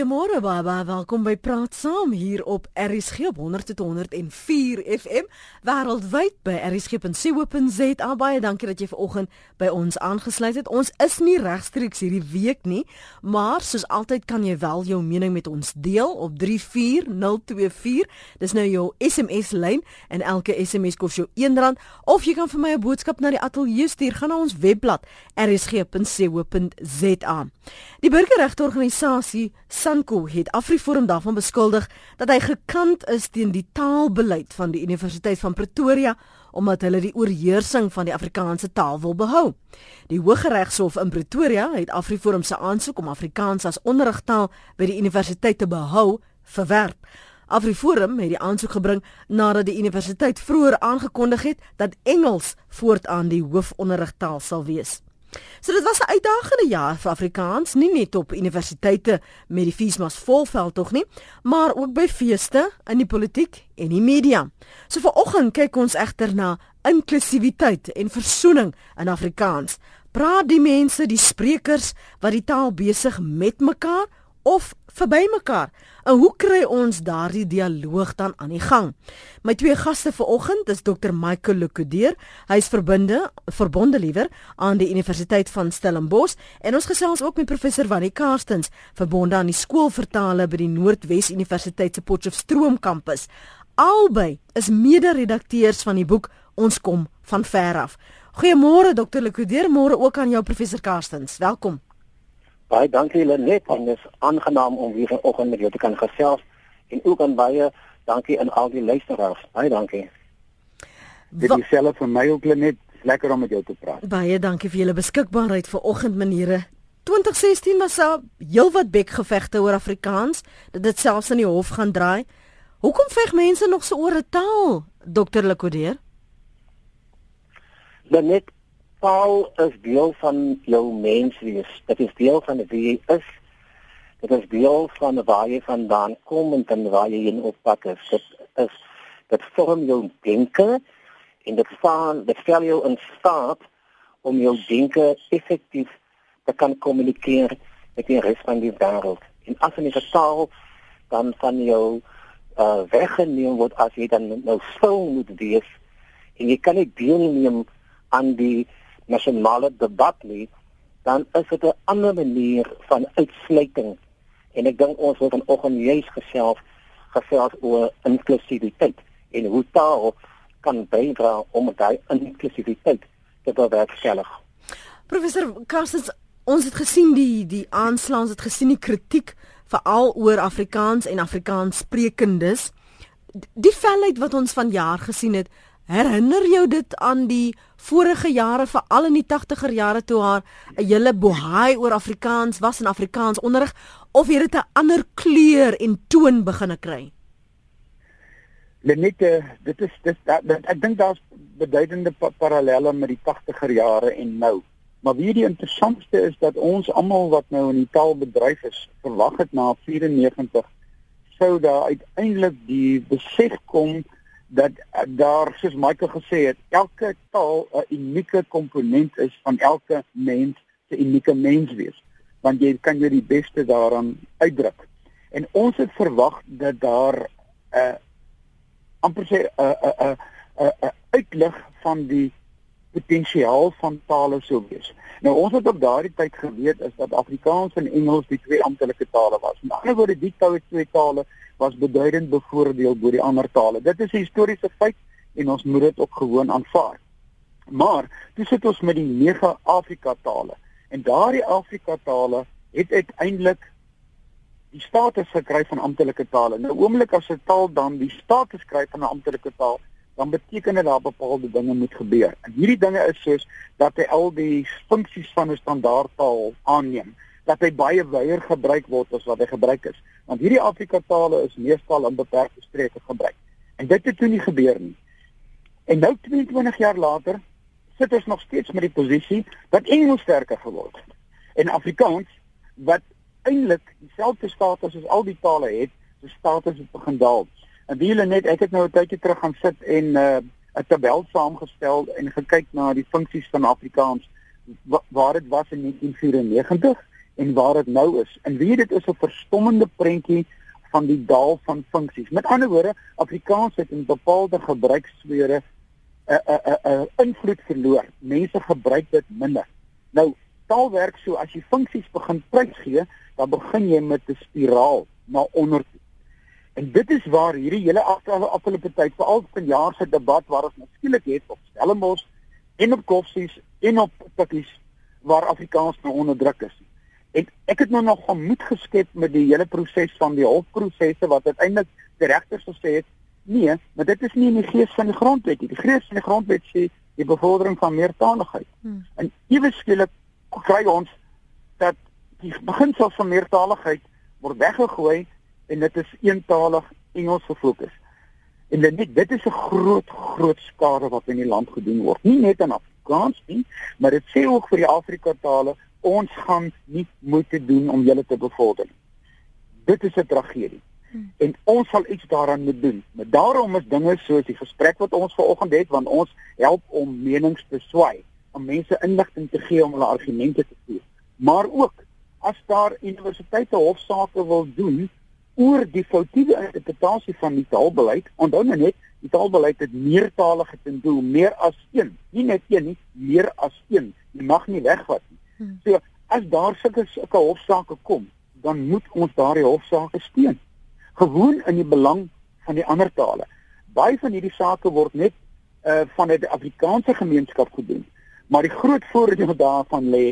Goeiemôre baie welkom by Praat Saam hier op RSG op 100.104 FM wêreldwyd by rsg.co.za. Baie dankie dat jy vanoggend by ons aangesluit het. Ons is nie regstreeks hierdie week nie, maar soos altyd kan jy wel jou mening met ons deel op 34024. Dis nou jou SMS lyn en elke SMS kos jou R1 of jy kan vir my 'n boodskap na die ateljee stuur gaan na ons webblad rsg.co.za. Die burgerregteorganisasie Sanko het Afriforum daarvan beskuldig dat hy gekant is teen die taalbeleid van die Universiteit van Pretoria omdat hulle die oorheersing van die Afrikaanse taal wil behou. Die Hooggeregshof in Pretoria het Afriforum se aansoek om Afrikaans as onderrigtaal by die universiteit te behou verwerp. Afriforum het die aansoek gebring nadat die universiteit vroeër aangekondig het dat Engels voortaan die hoofonderrigtaal sal wees. So dit was 'n uitdagende jaar vir Afrikaans, nie net op universiteite met die Fiesmas volveld tog nie, maar ook by feeste, in die politiek en die media. So vanoggend kyk ons egter na inklusiwiteit en versoening in Afrikaans. Praat die mense, die sprekers wat die taal besig met mekaar of verby mekaar. En hoe kry ons daardie dialoog dan aan die gang? My twee gaste vanoggend is Dr Michael Lukudeer. Hy is verbinde verbonde liewer aan die Universiteit van Stellenbosch en ons gesels ook met professor Wannie Karstens, verbonde aan die skoolvertale by die Noordwes Universiteit se Potchefstroom kampus. Albei is mede-redakteurs van die boek Ons kom van ver af. Goeiemôre Dr Lukudeer, môre ook aan jou professor Karstens. Welkom. Baie dankie Lenet en dit is aangenaam om hier vanoggend met jou te kan gesels en ook aan baie dankie aan al die luisteraars. Baie dankie. Dit is self vir my ook Lenet, lekker om met jou te praat. Baie dankie vir julle beskikbaarheid vanoggend meneere. 2016 was daar heelwat bekgevegte oor Afrikaans, dat dit selfs in die hof gaan draai. Hoekom veg mense nog so oor 'n taal, dokter Lekodeer? Lenet taal is deel van jou menswees. Dit is deel van wie jy is. Dit is deel van waar jy vandaan kom en dan waar jy in op pad is. Dit is dit vorm jou denke en dit staan dit stel jou in staat om jou denke effektief te kan kommunikeer met die res van die wêreld. En as jy 'n taal dan van jou uh weggeneem word as jy dan nou stil moet wees en jy kan nie deelneem aan die nasionale debat nie, dan is dit 'n ander manier van uitsluiting. En ek dink ons wil vanoggend juis gesels gesels oor inklusiwiteit en hoe taal kan bydra om daai inklusiwiteit te bewerkstellig. Professor Karstens, ons het gesien die die aanslae, ons het gesien die kritiek veral oor Afrikaans en Afrikaans sprekendes. Die felheid wat ons vanjaar gesien het, Herinner jou dit aan die vorige jare veral in die 80er jare toe haar 'n hele bohaai oor Afrikaans was en Afrikaans onderrig of het dit 'n ander kleur en toon begine kry? Lenette, dit is dit, dit, dit ek dink daar's beduidende pa parallelle met die 80er jare en nou. Maar wie die interessantste is dat ons almal wat nou in die taalbedryf is, verwag het na 94 sou daar uiteindelik die besef kom dat uh, daar soos Michael gesê het, elke taal 'n unieke komponent is van elke mens se unieke menswees, want jy kan jy die beste daaraan uitdruk. En ons het verwag dat daar 'n uh, amper sê 'n 'n 'n 'n 'n uitlig van die potensiaal van tale sou wees. Nou ons het op daardie tyd geweet is dat Afrikaans en Engels die twee amptelike tale was. Met ander woorde, die twee tale was beduidend bevoordeel bo die ander tale. Dit is 'n historiese feit en ons moet dit ook gewoon aanvaar. Maar dis sit ons met die nege Afrika tale en daardie Afrika tale het uiteindelik die status gekry van amptelike tale. Nou oomblik as 'n taal dan die status kry van 'n amptelike taal, dan beteken dit daar bepaalde dinge moet gebeur. En hierdie dinge is soos dat hy al die funksies van 'n standaardtaal aanneem dat hy baie wyer gebruik word as wat hy gebruik is. Want hierdie Afrika tale is meestal in beperkte streke gebruik. En dit het toe nie gebeur nie. En nou 22 jaar later sit ons nog steeds met die posisie dat Engels sterker geword het. En Afrikaans wat eintlik dieselfde status as al die tale het, se status het begin daal. En wie hulle net ek het nou 'n tydjie terug gaan sit en 'n uh, tabel saamgestel en gekyk na die funksies van Afrikaans waar dit was in 1994 en waar dit nou is. En weet dit is 'n verstommende prentjie van die daal van funksies. Met ander woorde, Afrikaans het in bepaalde gebruiksfere 'n 'n 'n invloed verloor. Mense gebruik dit minder. Nou, taal werk so as jy funksies begin prys gee, dan begin jy met 'n spiraal na onder toe. En dit is waar hierdie hele afgelope tyd, veral van jaar se debat waar ons skielik het op Stellenbosch en op Koffsies en op Tikkies waar Afrikaans nou onder druk is. En ek het nou nog gemoed geskep met die hele proses van die hofprosesse wat uiteindelik die regters gesê het, nee, maar dit is nie in die gees van die grondwet nie. Die gees van die grondwet sê die bevordering van meertaligheid. Hmm. En ewe skielik kry ons dat die beginsel van meertaligheid word weggegooi en dit is eentalig Engels gefokus. En dit dit is 'n groot groot skade wat in die land gedoen word. Nie net in Afrikaans nie, maar dit sê ook vir die Afrika tale ons gaan nie moeite doen om julle te bevorder nie. Dit is 'n tragedie. Hmm. En ons sal iets daaraan moet doen. Maar daarom is dinge soos die gesprek wat ons vanoggend het, want ons help om menings te swai, om mense inligting te gee om hulle argumente te voer. Maar ook as daar universiteite hofsaake wil doen oor die foutiewe interpretasie van die taalbeleid, onthou nou net, die taalbeleid het meertalige ten doel, meer as een, nie net een nie, meer as een. Jy mag nie wegvat. Hmm. So as daar sulke sulke hofsaake kom, dan moet ons daardie hofsaake steun. Gewoon in die belang van die ander tale. Baie van hierdie sake word net uh van die Afrikaanse gemeenskap gedoen. Maar die groot voordeel daarvan lê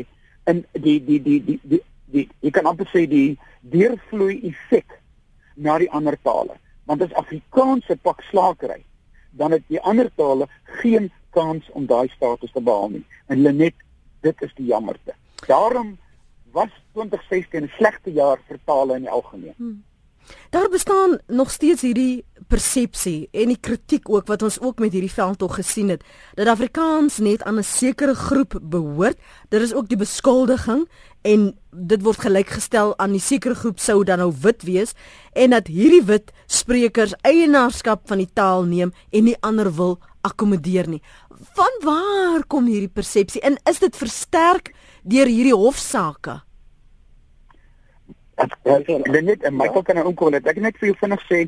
in die die die die die die jy kan amper sê die deurvloei effek na die ander tale. Want as Afrikaanse pak slaakery, dan het die ander tale geen kans om daai status te behaal nie. En Lenet, dit is die jammerte. Daarom was 2016 'n slegte jaar vir tale in die algemeen. Hmm. Daar bestaan nog steeds hierdie persepsie en die kritiek ook wat ons ook met hierdie veldtog gesien het dat Afrikaans net aan 'n sekere groep behoort. Dit is ook die beskuldiging en dit word gelykgestel aan die sekere groep sou dan nou wit wees en dat hierdie wit sprekers eienaarskap van die taal neem en nie ander wil akkommodeer nie. Van waar kom hierdie persepsie en is dit versterk deur hierdie hofsaake? Ek dink net en Michael kan nou inkom net ek net vir jou vinnig sê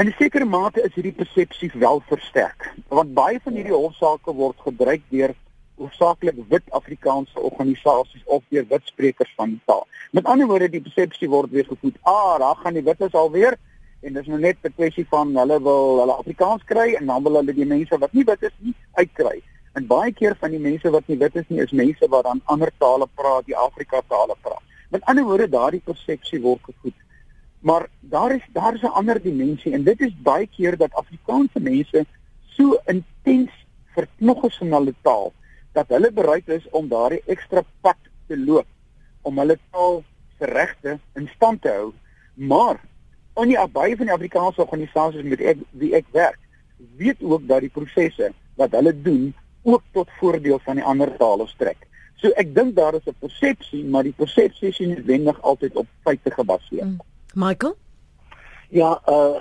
in 'n sekere mate is hierdie persepsie wel versterk want baie van hierdie hofsaake word gebruik deur hoofsaaklik wit Afrikaanse organisasies of deur wit sprekers van die taal. Met ander woorde die persepsie word weer gevoed. Ah, daar gaan die wites alweer en dis nou net 'n kwessie van hulle wil hulle Afrikaans kry en dan wil hulle die mense wat nie wit is nie uitkry. En baie keer van die mense wat nie wit is nie is mense wat dan ander tale praat, die Afrika tale praat. Met ander woorde, daardie persepsie word gevoed. Maar daar is daar is 'n ander dimensie en dit is baie keer dat Afrikaanse mense so intens verknog is in hulle taal dat hulle bereid is om daardie ekstra pad te loop om hulle taal se regte in stand te hou. Maar on die baie van die Afrikaanse organisasies met ek wie ek werk, weet ook dat die prosesse wat hulle doen ook tot voordeel van die ander tale strek. So ek dink daar is 'n persepsie, maar die persepsie is nie noodwendig altyd op feite gebaseer. Mm. Michael? Ja, uh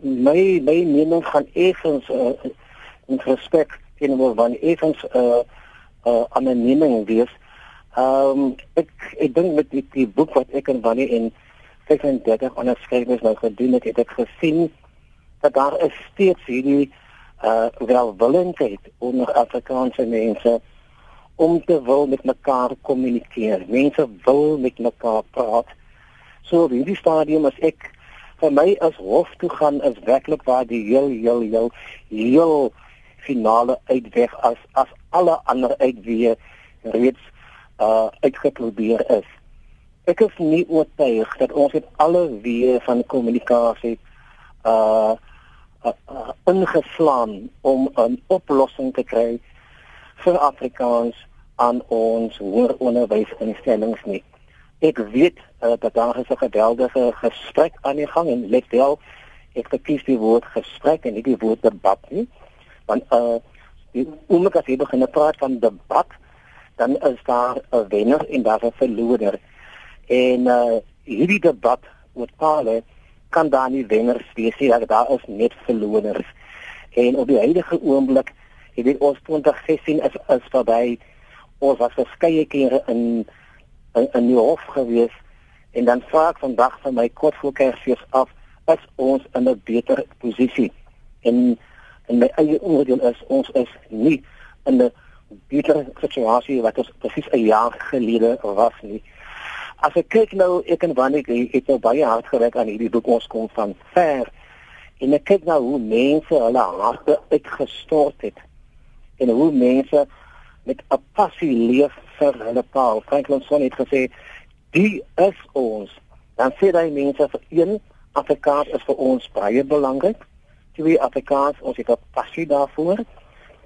my my mening gaan effens uh in respek teenoor van effens uh uh anoniem wees. Ehm um, ek ek dink met die, die boek wat ek en Wannie in 35 onderskrywings nou gedoen het, het ek gesien dat daar is steeds hierdie uh welwillendheid onder Afrikaanse mense om te wil met mekaar kommunikeer. Mense wil met mekaar praat. So in hierdie stadium as ek vir my as hof toe gaan is werklik waar die heel heel heel heel finale uitweg as as alle ander uitweë reeds uh uitgeprobeer is. Ek is nie oortuig dat ons met alle weë van kommunikasie uh, uh, uh ingeslaan om 'n oplossing te kry vir Afrikaans aan ons hoër onderwysinstellings nie. Ek weet uh, dat daar 'n geweldige gesprek aan die gang en let wel ek verkies die woord gesprek en nie die woord debat nie. Want uh die oomblik as jy begin praat van debat, dan is daar 'n wenner en daar 'n verlorer. En uh hierdie debat oor tale kan daar nie wenners wees nie, daar is net verlorers. En op die huidige oomblik Jy weet ons 2016 is is verby. Ons was verskeie kere in in, in die hof gewees en dan vra ek vandag van my kort voor Kersfees af is ons in 'n beter posisie. En en my eie oordeel is ons is nie in 'n beter situasie wat ons presies 'n jaar gelede was nie. As ek kyk nou ek en Wanik het nou baie hard gewerk aan hierdie boek ons kom van ver en ek kyk nou hoe mense hulle harte uitgestort het en hoe mense met 'n passie leef vir hulle taal. Franklin Sonn het gesê die is ons. Dan sê hy mense vir een Afrikaans is vir ons baie belangrik. Twee Afrikaans, ons het 'n passie daarvoor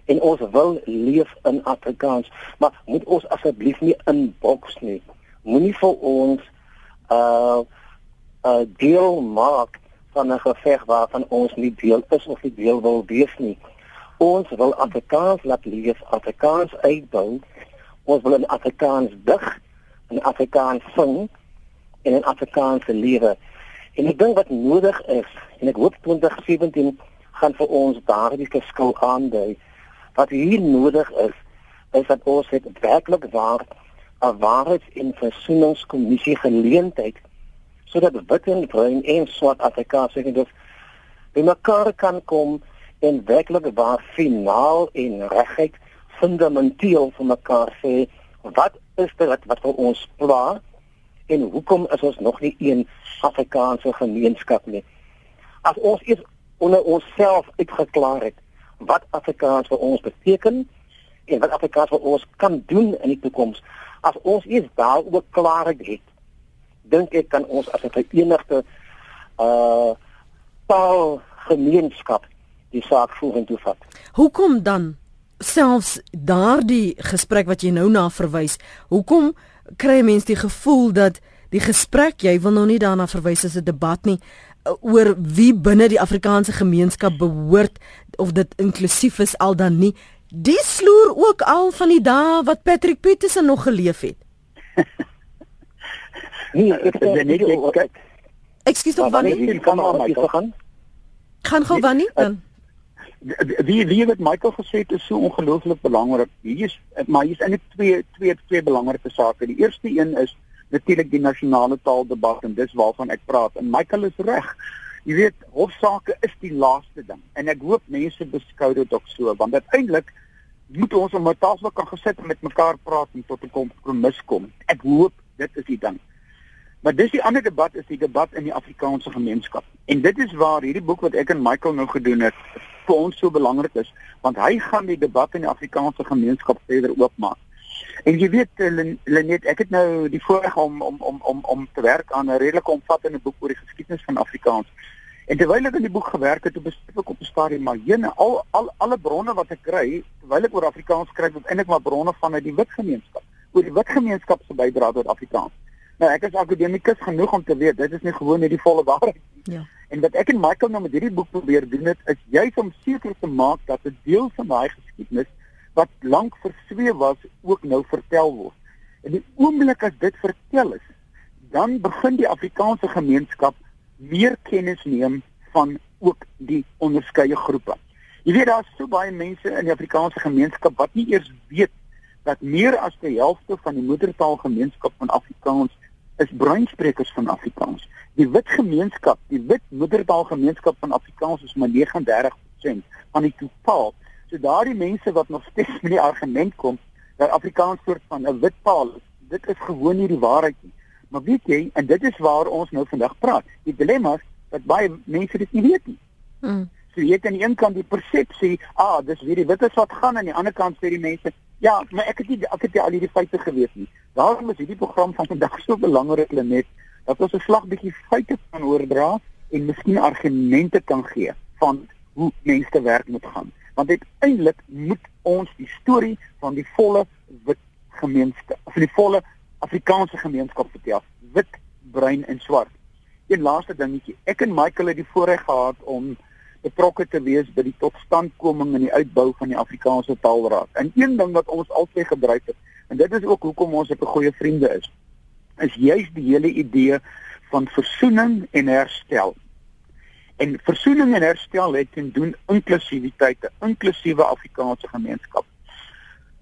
en ons wil leef in Afrikaans, maar moet ons asseblief nie inboks nie. Moenie vir ons uh uh, deel maak van 'n geveg waarvan ons nie deel is of nie deel wil wees nie. Ons wil Afrikaans laat leef, Afrikaans uitbou. Ons wil in Afrikaans dig, in Afrikaans sing en in Afrikaans lewe. En ek dink wat nodig is en ek hoop 2017 gaan vir ons daardie verskil aandui. Wat hier nodig is is dat ons het werklik waar 'n waarheids- en versoeningskommissie geleentheid sodat wit en bruin en swart Afrikaans sê dit by mekaar kan kom en werklik waar finaal en regheid fundamenteel vir mekaar sê wat is dit wat, wat vir ons pla en hoekom is ons nog nie een Afrikaanse gemeenskap nie? As ons eers onder onsself uitgeklaar het wat Afrikaans vir ons beteken en wat Afrikaans vir ons kan doen in die toekoms, as ons eers daaroor klaarheid het, dink ek kan ons as 'n verenigde uh taalgemeenskap die saak vorentoe vat. Hoekom dan selfs daardie gesprek wat jy nou na verwys, hoekom kry mense die gevoel dat die gesprek, jy wil nou nie daarna verwys as 'n debat nie uh, oor wie binne die Afrikaanse gemeenskap behoort of dit inklusief is al dan nie. Dis sloer ook al van die dae wat Patrick Petersen nog geleef het. nee, ek sê net ek Ekskuus tog wanneer kan maar gaan. Gaan gou wanneer dan? Wie wie het Michael gesê dit is so ongelooflik belangrik. Hier is maar hier is eintlik twee twee twee belangrike sake. Die eerste een is natuurlik die nasionale taaldebat en dis waarvan ek praat. En Michael is reg. Jy weet, hofsaake is die laaste ding. En ek hoop mense beskou dit ook so want uiteindelik moet ons om 'n tafel kan gesit en met mekaar praat en tot 'n kompromis kom. Ek hoop dit is die ding. Maar dis die ander debat is die debat in die Afrikaanse gemeenskap. En dit is waar hierdie boek wat ek en Michael nou gedoen het vir ons so belangrik is, want hy gaan die debat in die Afrikaanse gemeenskap verder oopmaak. En jy weet eh, Lenet, ek het nou die voorreg om om om om om te werk aan 'n redelike omvattende boek oor die geskiedenis van Afrikaans. En terwyl ek aan die boek gewerk het, het ek op 'n stadium maar jene al al alle bronne wat ek kry, terwyl ek oor Afrikaans skryf, is eintlik maar bronne vanuit die wit gemeenskap, oor die wit gemeenskap se bydrae tot Afrikaans. Nou ek is akademikus genoeg om te weet dit is nie gewoon net die volle waarheid nie. Ja. En wat ek en Michael nou met hierdie boek probeer doen het, is juis om seker te maak dat 'n deel van daai geskiedenis wat lank versweef was ook nou vertel word. En die oomblik as dit vertel is, dan begin die Afrikaanse gemeenskap meer kennis neem van ook die onderskeie groepe. Jy weet daar's so baie mense in die Afrikaanse gemeenskap wat nie eers weet dat meer as die helfte van die moedertaalgemeenskap van Afrikaans is bruinsprekers van Afrikaans. Die wit gemeenskap, die wit moedertaalgemeenskap van Afrikaans is maar 39% van die totaal. So daardie mense wat nog steeds met die argument kom dat Afrikaans soort van 'n wit taal is, dit is gewoon nie die waarheid nie. Maar weet jy, en dit is waar ons nou vandag praat. Die dilemma is dat baie mense dit nie weet nie. Hmm. So jy het aan die een kant die persepsie, ah, dis hierdie wites wat gaan en aan die ander kant sê die mense, Ja, maar ek het nie ek het nie al hierdie feite geweet nie. Daarom is hierdie program van vandag so belangrik net dat ons 'n slag bietjie feite kan oordra en miskien argumente kan gee van hoe mense werk moet gaan. Want uiteindelik moet ons die storie van die volle wit gemeenskap, of die volle Afrikaanse gemeenskap vertel, wit, bruin en swart. Een laaste dingetjie. Ek en Michael het die voorreg gehad om betrokke te wees by die totstandkoming en die uitbou van die Afrikaanse Taalraad. En een ding wat ons altyd gebruik het, en dit is ook hoekom ons 'n goeie vriende is, is juis die hele idee van versoening en herstel. En versoening en herstel het te doen inklusiwiteit, 'n inklusiewe Afrikaanse gemeenskap.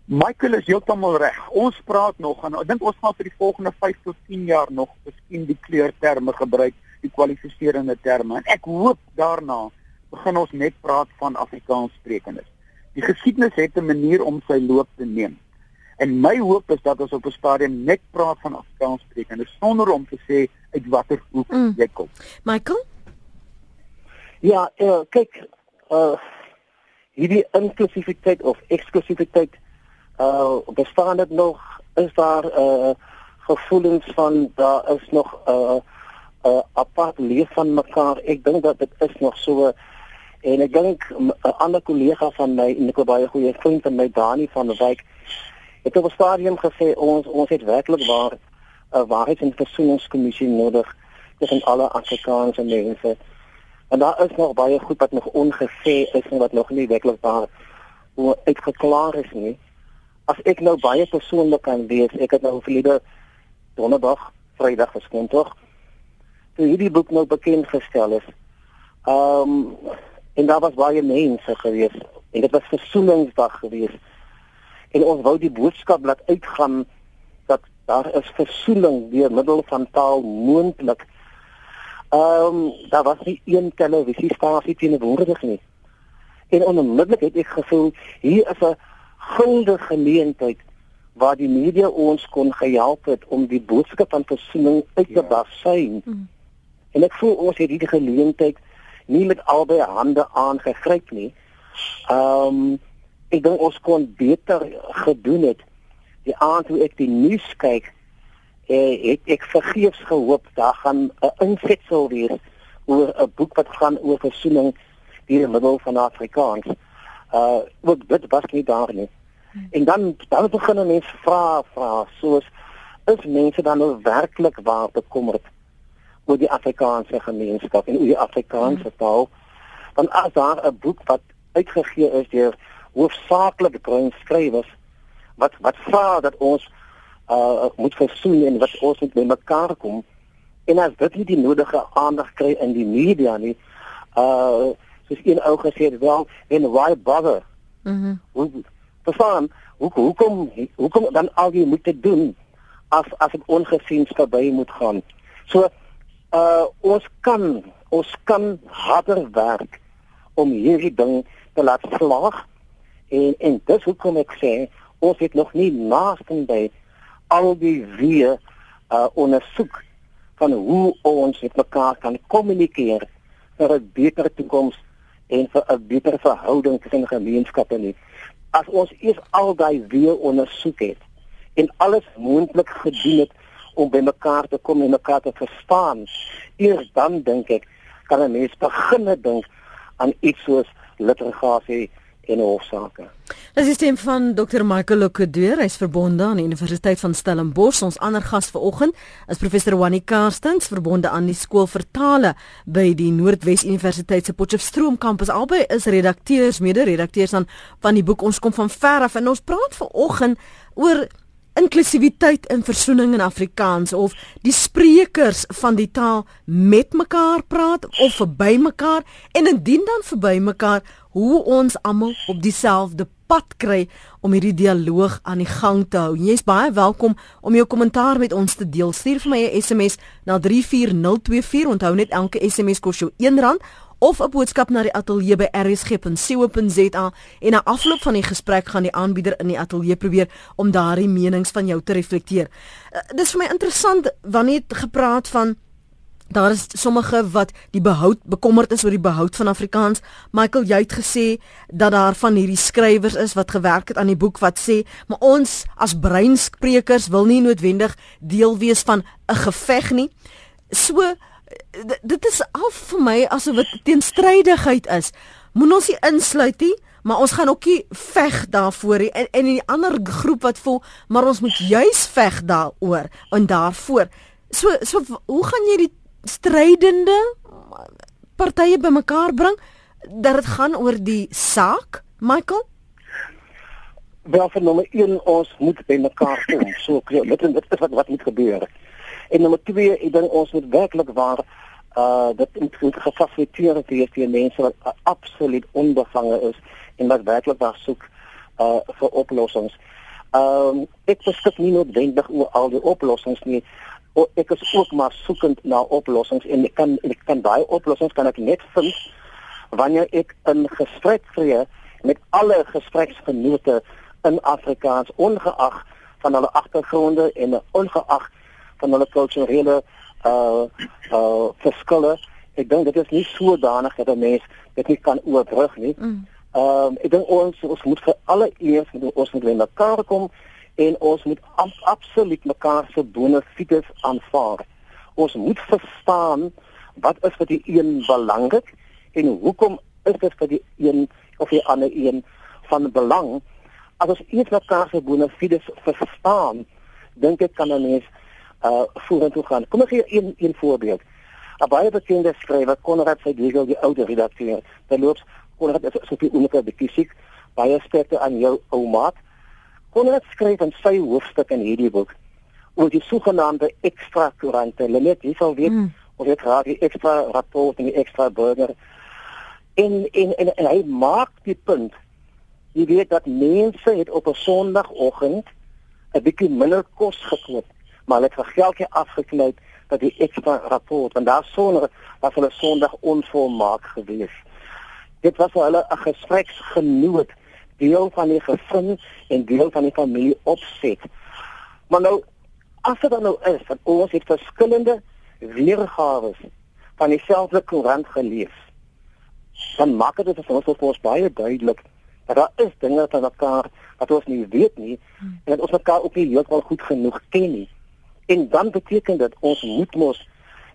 Michael is heeltemal reg. Ons praat nog en ek dink ons gaan vir die volgende 5 tot 10 jaar nog miskien die kleurterme gebruik, die kwalifiserende terme. En ek hoop daarna begin ons net praat van Afrikaans sprekendes. Die geskiedenis het 'n manier om sy loop te neem. En my hoop is dat ons op 'n stadium net praat van Afrikaans sprekendes sonder om te sê uit watter hoek mm. jy kom. Michael? Ja, uh, kyk, uh hierdie inklusiwiteit of eksklusiwiteit uh bestaan dit nog is daar uh gevoelens van daar is nog uh uh apart leef van mekaar ek dink dat dit is nog so en ek dink 'n ander kollega van my en ek 'n baie goeie vriend van my Dani van der Wyk het op 'n stadium gesê ons ons het werklik waar 'n uh, waarheids- en versoeningskommissie nodig tussen alle Afrikaanse mense en daar is nog baie goed wat nog ongesê is en wat nog nie werklik waar uitgeklaar is nie as ek nou baie persoonlik kan wees, ek het nou verlede donderdag, Vrydag geskien tog. Toe hierdie boek nou bekend gestel is. Ehm um, en daar was baie mense gewees en dit was versoeningsdag gewees. En ons wou die boodskap laat uitgaan dat daar is versoening deur middel van taal moontlik. Ehm um, daar was nie een televisiestasie teenwoordig nie. En onmiddellik het ek gevoel hier is 'n gulde geleentheid waar die media ons kon gehelp het om die boodskap van versoening uit te ja. sien. Mm. En ek voel ons het hierdie geleentheid nie met albei hande aangegryp nie. Ehm um, ek dink ons kon beter gedoen het. Die aand toe ek die nuus kyk, eh, ek ek vergeefs gehoop daar gaan 'n insetsel wees oor 'n boek wat gaan oor versoening deur middel van Afrikaans. Uh ook dit was nie daar nie. En dan dan begin mense vra vra soos is mense dan nou werklik waar bekommerd oor die Afrikaanse gemeenskap en oor die Afrikaanse hmm. taal? Want as daar 'n boek wat uitgegee is deur hoofsaaklik bruin skrywers wat wat vra dat ons uh moet versoen en wat ons moet met mekaar kom en as dit nie die nodige aandag kry in die media nie uh soos een ou gesê het wel en why bother mhm mm verstaan hoe hoekom hoekom dan al die moet dit doen as as dit ongesien verby moet gaan so uh ons kan ons kan harder werk om hierdie ding te laat slaag. En en dis hoekom ek sê ons het nog nie naaste by al die weer uh ondersoek van hoe ons met mekaar kan kommunikeer vir 'n beter toekoms en vir 'n beter verhouding tussen gemeenskappe nie. As ons eers al daai weer ondersoek het en alles moontlik gedoen het om by mekaar te kom en mekaar te verstaan, eers dan dink ek kan 'n mens begin dink aan iets soos litigasie en hofsaake. Dis die stem van Dr Michael Lokedeur, hy's verbonde aan die Universiteit van Stellenbosch. Ons ander gas vanoggend is professor Wani Karstens, verbonde aan die skool vertale by die Noordwes Universiteit se Potchefstroom kampus. Albei is redakteurs, mede-redakteurs aan van die boek Ons kom van ver af en ons praat vanoggend oor inklusiwiteit en versoening in Afrikaans of die sprekers van die taal met mekaar praat of verby mekaar en indien dan verby mekaar hoe ons almal op dieselfde pad kry om hierdie dialoog aan die gang te hou. Jy's baie welkom om jou kommentaar met ons te deel. Stuur vir my 'n SMS na 34024. Onthou net elke SMS kos jou R1 of 'n boodskap na die ateljee by rsg.co.za en na afloop van die gesprek gaan die aanbieder in die ateljee probeer om daardie menings van jou te reflekteer. Uh, dis vir my interessant wanneer jy gepraat van Daar is sommige wat die behoud bekommerd is oor die behoud van Afrikaans. Michael, jy het gesê dat daar van hierdie skrywers is wat gewerk het aan die boek wat sê, maar ons as breinsprekers wil nie noodwendig deel wees van 'n geveg nie. So dit is al vir my asof dit teenstrydigheid is. Moet ons nie insluit nie, maar ons gaan ook nie veg daarvoor nie. En en die ander groep wat voel, maar ons moet juis veg daaroor en daarvoor. So so hoe gaan jy die strydende partye bymekaar bring dat dit gaan oor die saak, Michael? Wel vir nommer 1 ons moet bymekaar kom. So dit is dit is wat wat moet gebeur. En nommer 2, ek dink ons moet werklik waar uh dit moet gefasiliteer word vir mense wat uh, absoluut onbevange is en wat werklik daar soek uh vir oplossings. Ehm um, ek beskik nie noodwendig oor al die oplossings nie. O, ek is ook maar soekend na oplossings en ek kan ek kan daai oplossings kan ek net vind wanneer ek 'n gesprek vree met alle gespreksgenote in Afrikaans ongeag van hulle agtergronde en ongeag van hulle kulturele uh uh verskille. Ek dink dit is nie sodanig dat 'n mens dit nie kan oorbrug nie. Mm. Ehm um, ek dink ons ons moet vir alle eers ons moet weer mekaar kom en ons moet ab, absoluut mekaar se benefiete aanvaar. Ons moet verstaan wat is vir die een belangrik en hoekom is dit vir die een of die ander een van belang? As ons eers mekaar se benefiete verstaan, dink ek kan 'n mens uh vorentoe gaan. Kom ek gee een een voorbeeld. 'n Baie bekende skrywer, Konrad Seidel, die oude redakteur, verloops Konrad is so 'n unieke bietjie siek. Baie sterkte aan jou ou maat. Konrad skryf in sy hoofstuk in hierdie boek oor die sogenaamde ekstra koerante. Net jy sal weet mm. of dit raak die ekstra rapport en die ekstra burger. En en en, en hy maak die punt jy weet dat mense het op 'n sonoggend 'n bietjie minder kos gekoop maar hulle het vir geldjie afgeknyp dat die ekstra rapport en daar sonder was hulle Sondag onvolmaak geweest. Dit was vir hulle 'n gespreksgenoot, deel van die gesin en deel van die familie opset. Maar nou as dit dan nou is dat ons het verskillende weergawe van dieselfde koerant gelees, dan maak dit vir ons ons baie duidelik dat daar is dinge van mekaar wat ons nie weet nie en dat ons mekaar ook nie heeltemal goed genoeg ken nie. En dan beteken dit ons moet mos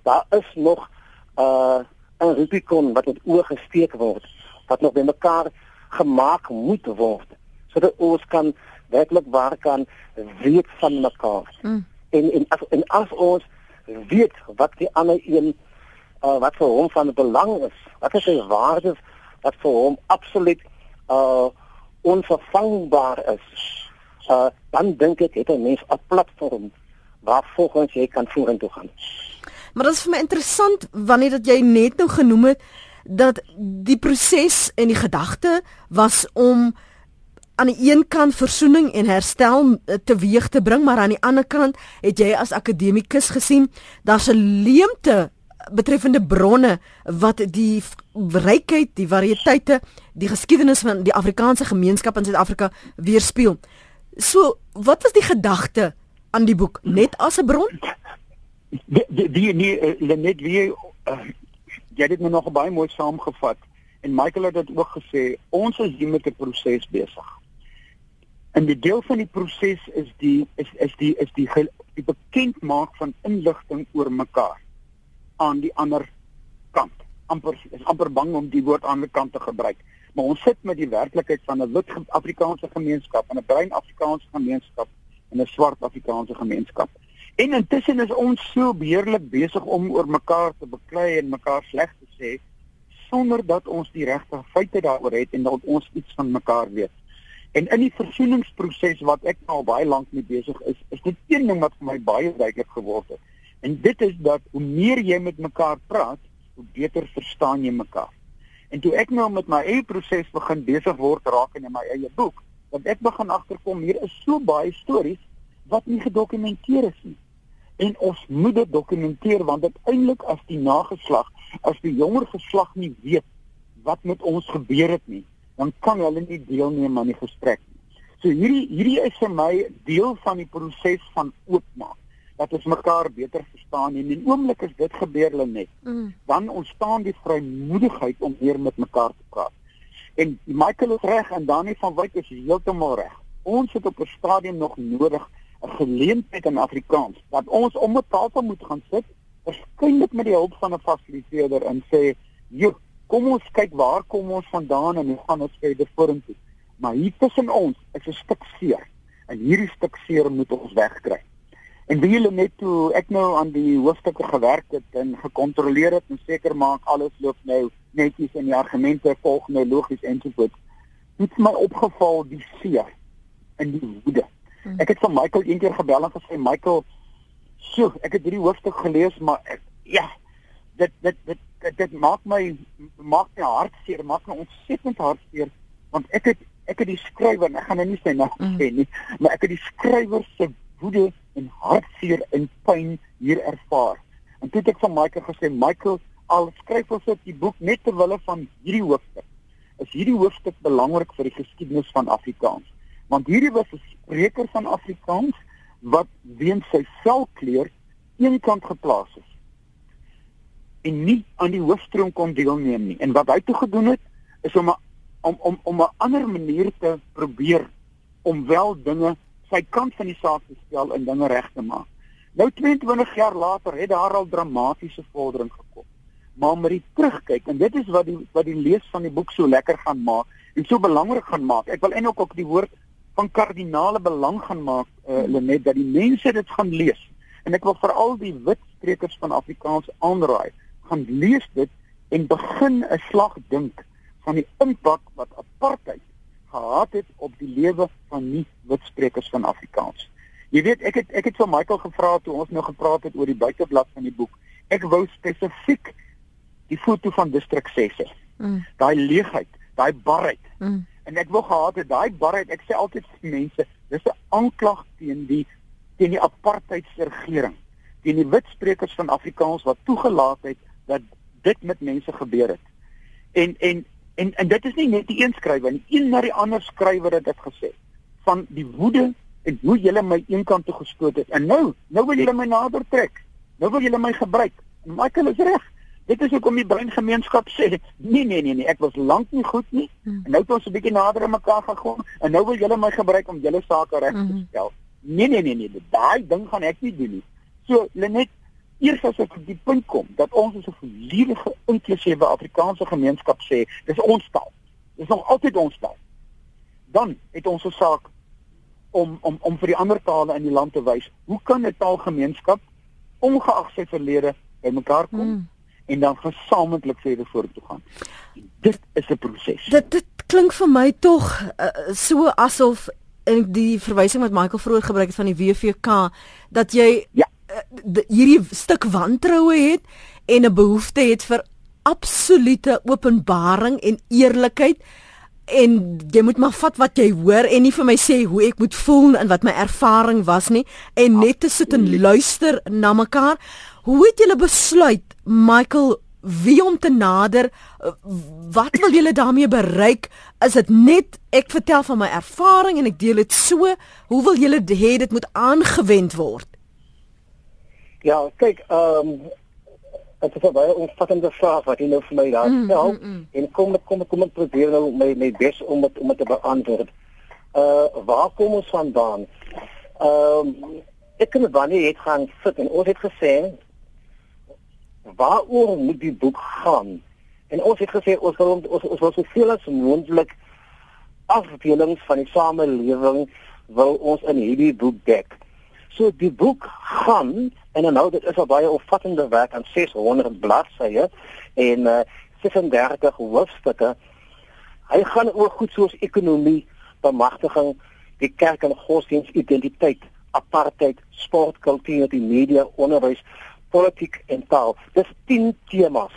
daar is nog uh 'n Rubicon wat met oë gesteek word wat nog by mekaar gemaak moet word sodat ons kan werklik waar kan weet van mekaar. Mm. En en as en as ons weet wat die ander een uh wat vir hom van belang is, wat is sy waardes wat vir hom absoluut uh onvervangbaar is. Uh dan dink ek het 'n mens 'n platform waar volgens jy kan vorentoe gaan. Maar dit is vir my interessant wanneer dat jy net nou genoem het dat die proses en die gedagte was om aan die een kant versoening en herstel eh, teweeg te bring, maar aan die ander kant het jy as akademikus gesien daar's 'n leemte betreffende bronne wat die rykheid, die variëteite, die geskiedenis van die Afrikaanse gemeenskap in Suid-Afrika weerspieël. So, wat was die gedagte aan die boek net as 'n bron? Die die die, die uh, net wie uh, jy het dit nog baie mooi saamgevat en Michael het dit ook gesê ons is hier met 'n proses besig. En die deel van die proses is die is is die is die die bekend maak van inligting oor mekaar aan die ander kant. amper is amper bang om die woord aan die kant te gebruik. Maar ons sit met die werklikheid van 'n wit Afrikaanse gemeenskap en 'n bruin Afrikaanse gemeenskap en 'n swart Afrikaanse gemeenskap. En intussen is ons so beheerlik besig om oor mekaar te beklei en mekaar sleg te sê sonder dat ons die regte feite daaroor het en dat ons iets van mekaar weet. En in die versoeningsproses wat ek nou baie lank mee besig is, is dit een ding wat vir my baie duidelik geword het. En dit is dat hoe meer jy met mekaar praat, hoe beter verstaan jy mekaar. En toe ek nou met my eie proses begin besig word raak in my eie boek, want ek begin agterkom hier is so baie stories wat nie gedokumenteer is nie. En ons moet dit dokumenteer want uiteindelik as die nageslag, as die jonger geslag nie weet wat met ons gebeur het nie, dan kan hulle nie deelneem aan die gesprek nie. So hierdie hierdie is vir my deel van die proses van oopmaak dat ons mekaar beter verstaan en in oomblik is dit gebeur net. Mm. Dan ontstaan die vrymoedigheid om weer met mekaar te praat. En Michael is reg en Dani van Wyk is heeltemal reg. Ons het op 'n stadium nog nodig 'n geleentheid in Afrikaans dat ons om 'n tafel moet gaan sit, waarskynlik met die hulp van 'n fasiliteerder en sê, "Jo, kom ons kyk waar kom ons vandaan en hoe gaan ons verder vorentoe." Maar hier tussen ons is 'n stuk seer en hierdie stuk seer moet ons wegkry. En wie hulle net toe ek nou aan die hoofstukke gewerk het en gekontroleer het en seker maak alles loop nou netjies en die argumente volg nou logies ensovoorts. Het my opgeval die seer in die woede. Hmm. Ek het van Michael eendag gebel en gesê Michael, "Sjoe, ek het hierdie hoofstuk gelees, maar ek, ja, dit dit dit dit, dit maak my maak my hart seer, maak my ontsettend hartseer want ek het ek het die skrywer, ek gaan nou nie sy naam Mm. sê nie, maar ek het die skrywer se woede en hartseer en pyn hier ervaar. En toe het ek van Michael gesê, Michael, al skryf ons op die boek net ter wille van hierdie hoofstuk. Is hierdie hoofstuk belangrik vir die geskiedenis van Afrikaans? Want hierdie was 'n spreker van Afrikaans wat weens sy velkleur eenkant geplaas is en nie aan die hoofstroom kon deelneem nie. En wat hy toe gedoen het is om 'n om om om 'n ander manier te probeer om wel dinge sy kant van die saak te stel en dinge reg te maak. Nou 22 jaar later het daar al dramatiese vordering gekom. Maar met die terugkyk en dit is wat die wat die lees van die boek so lekker gaan maak en so belangrik gaan maak. Ek wil eintlik ook die woord van kardinale belang gaan maak uh, Lenet dat die mense dit gaan lees. En ek wil veral die wit sprekers van Afrikaans aanraai, gaan lees dit en begin 'n slag dink van die impak wat apartheid gehad het op die lewe van nie wit sprekers van Afrikaans. Jy weet, ek het ek het vir Michael gevra toe ons nou gepraat het oor die buiteblad van die boek. Ek wou spesifiek die foto van distrik 6 hê. Mm. Daai leegheid, daai barheid. Mm. En ek wou gehad het daai barheid, ek sê altyd vir mense, dis 'n aanklag teen die teen die apartheidsregering, teen die wit sprekers van Afrikaans wat toegelaat het dat dit met mense gebeur het. En en en en dit is nie net die een skrywer nie, een na die ander skrywer het dit gesê van die woede en hoe julle my eenkant toe gestoot het. En nou, nou wil julle my nader trek. Nou wil julle my gebruik. En Michael is reg. Dit is hoekom die breingemeenskap sê, nee nee nee nee, ek was lank nie goed nie. Hmm. En nou het ons 'n bietjie nader aan mekaar gegaan en nou wil julle my gebruik om julle sake reg te Mhm. stel. Nee nee nee nee, daai ding gaan ek nie doen nie. So Lenet, eers as ek op die punt kom dat ons as 'n volledige inklusiewe Afrikaanse gemeenskap sê, dis ons taal. Dis nog altyd ons taal. Dan het ons 'n saak om om om vir die ander tale in die land te wys. Hoe kan 'n taalgemeenskap ongeag sy verlede bymekaar kom Mm. En dan gesamentlik verder vorentoe gaan? Dit is 'n proses. Dit dit klink vir my tog uh, so asof in die verwysing wat Michael vroeër gebruik het van die WVK dat jy Ja. uh, hierdie stuk wantroue het en 'n behoefte het vir absolute openbaring en eerlikheid en jy moet maar vat wat jy hoor en nie vir my sê hoe ek moet voel en wat my ervaring was nie en net te sit en luister na mekaar. Hoe het julle besluit Michael wie om te nader? Wat wil julle daarmee bereik? Is dit net ek vertel van my ervaring en ek deel dit so? Hoe wil julle hê dit moet aangewend word? Ja, kyk, ehm um, dit is 'n baie omvattende vraag wat jy nou vir my daar Mm, stel mm, mm. en kom ek kom ek kom ek probeer nou my my bes om dit om dit te beantwoord. Uh waar kom ons vandaan? Ehm um, ek en Wannie het gaan sit en ons het gesê waaroor moet die boek gaan? En ons het gesê ons wil ons ons wil soveel as moontlik afdelings van die samelewing wil ons in hierdie boek dek. So die boek gaan en nou dit is 'n baie omvattende werk aan 600 bladsye en uh, 36 hoofstukke. Hy gaan oor goed soos ekonomie, bemagtiging, die kerk en godsdienst, identiteit, apartheid, sport, kultuur, die media, onderwys, politiek en taal. Dis 10 temas.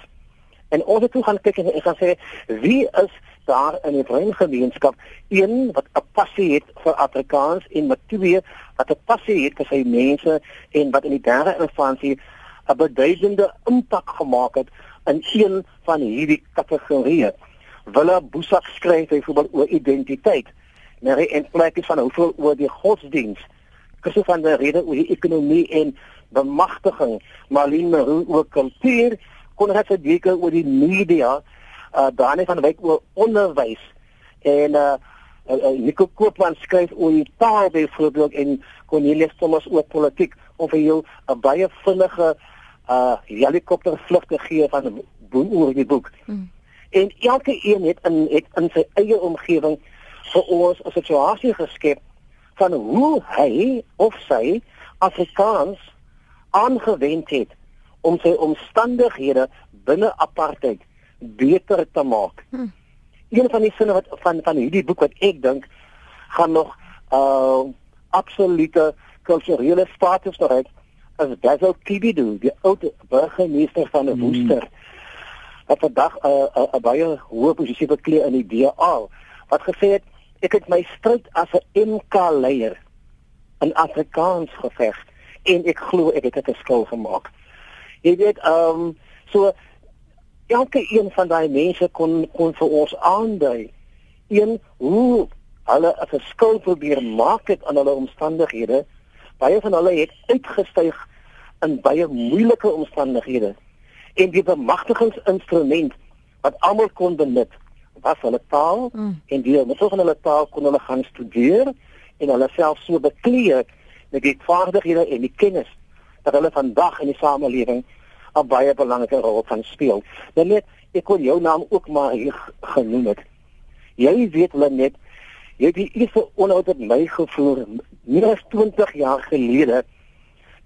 En ons het toe gaan kyk en, en gaan sê wie is daar in die Verenigde Gemeenskap een wat 'n passie het vir Afrikaans en wat twee wat 'n passie het vir sy mense en wat in die derde instansie 'n beduidende impak gemaak het in een van hierdie kategorieë. Willa Boesak skryf byvoorbeeld oor identiteit. Mary en plek is van hoeveel oor die godsdiens. Christo van der Rede oor die ekonomie en bemagtiging. Marlene Maroon oor kultuur. Konrad Sedike oor die media. Uh Dani van Wyk oor onderwys. En uh, uh, uh Nico Koopman skryf oor die taal byvoorbeeld en Cornelius Thomas oor politiek of vir jou 'n baie vinnige uh helikoptervlug te gee van boen oor die boek. Hmm. En elke een het in het in sy eie omgewing vir ons 'n situasie geskep van hoe hy of sy Afrikaans aangewend het om sy omstandighede binne apartheid beter te maak. Hmm. Een van die sinne wat van van hierdie boek wat ek dink gaan nog uh absolute kulturele status bereik is Basil Kibidu, die ou burgemeester van 'n Hmm. Woester wat vandag 'n uh, 'n uh, baie hoë posisie beklee in die DA wat gesê het Ek het my stryd as 'n MK leier in Afrikaans geveg en ek glo ek het 'n verskil gemaak. Jy weet, ehm um, so elke een van daai mense kon kon vir ons aandui een hoe hulle 'n verskil probeer maak het aan hulle omstandighede. Baie van hulle het uitgestyg in baie moeilike omstandighede en die bemagtigingsinstrument wat almal kon benut was hulle taal mm. en die so van hulle taal kon hulle gaan studeer en hulle self so bekleed met die vaardighede en die kennis dat hulle vandag in die samelewing 'n baie belangrike rol kan speel. Dan net ek kon jou naam ook maar hier genoem het. Jy weet hulle net jy het die eerste onderhoud met my gevoer meer as 20 jaar gelede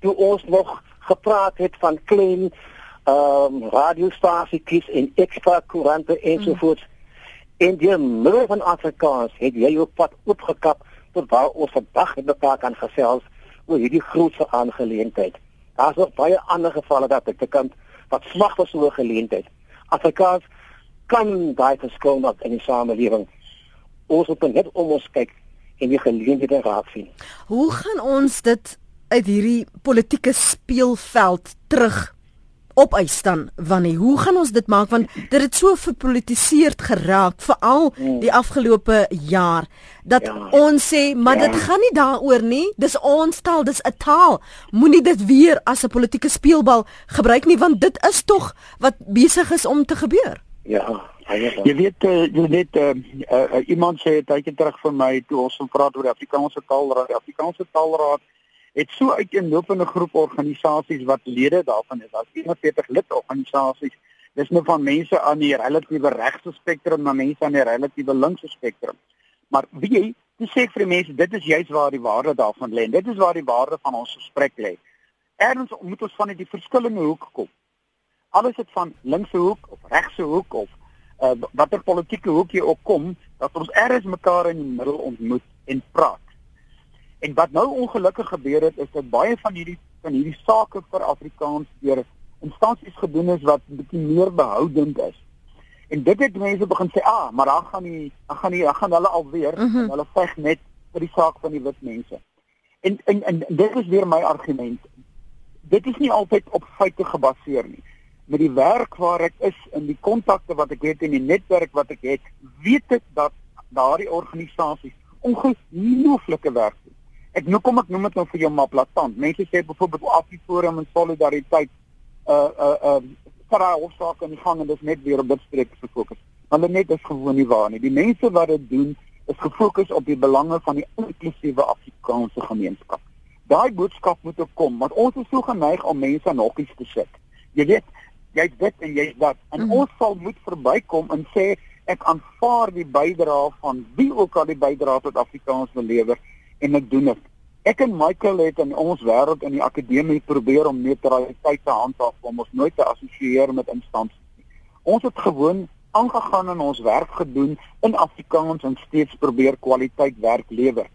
toe ons nog gepraat het van klein ehm um, radiostasies en ekstra koerante ensovoorts. Mm. En die middel van Afrikaans het jy jou pad oopgekap tot waar ons vandag met mekaar kan gesels oor hierdie grootse aangeleentheid. Daar's nog baie ander gevalle dat ek te kan wat smag vir so 'n geleentheid. Afrikaans kan daai verskil maak in die samelewing. Ons moet net om ons kyk en die geleenthede raak sien. Hoe gaan ons dit uit hierdie politieke speelveld terug opeis dan wanneer hoe gaan ons dit maak want dit het so verpolitiseerd geraak veral hmm. die afgelope jaar dat ja. ons sê maar ja. dit gaan nie daaroor nie dis ons taal dis 'n taal moenie dit weer as 'n politieke speelbal gebruik nie want dit is tog wat besig is om te gebeur ja Jy weet uh, jy weet uh, uh, iemand sê 'n tydjie terug vir my toe ons van praat oor die Afrikaanse taalraad, die Afrikaanse taalraad het so uiteenlopende groep organisasies wat lede daarvan is. Daar's 41 lidorganisasies. Dis nou van mense aan die relatiewe regse spektrum na mense aan die relatiewe linkse spektrum. Maar wie jy, jy sê vir die mense dit is juist waar die waarde daarvan lê. Dit is waar die waarde van ons gesprek lê. Erns moet ons van die verskillende hoeke kom. Alles het van linkse hoek of regse hoek of uh, watter politieke hoek jy ook kom, dat ons erns mekaar in die middel ontmoet en praat. En wat nou ongelukkig gebeur het is dat baie van hierdie van hierdie sake vir Afrikaans deur instansies gedoen is wat bietjie meer behoudend is. En dit het mense begin sê, "Ah, maar dan gaan die dan gaan die dan gaan hulle alweer mm -hmm. hulle veg net vir die saak van die wit mense." En en en dit is weer my argument. Dit is nie altyd op feite gebaseer nie. Met die werk waar ek is en die kontakte wat ek het en die netwerk wat ek het, weet ek dat daardie organisasies ongelooflike werk. Ek nou kom ek noem dit nou vir jou maar platant. Mense sê byvoorbeeld Afriforum en Solidariteit uh uh uh vir daai hofsaak in die gang en dit net weer op dit streek gefokus. Hulle net is gewoon nie waar nie. Die mense wat dit doen is gefokus op die belange van die inklusiewe Afrikaanse gemeenskap. Daai boodskap moet ook kom want ons is so geneig om mense in hokkies te sit. Jy weet, jy's dit en jy's dat. En mm. ons sal moet verbykom en sê ek aanvaar die bydrae van wie ook al die bydrae tot Afrikaans wil lewer en ek doen dit. Ek en Michael het in ons wêreld in die akademie probeer om neutraliteit te handhaaf om ons nooit te assosieer met instansies nie. Ons het gewoon aangegaan en ons werk gedoen in Afrikaans en steeds probeer kwaliteit werk lewer.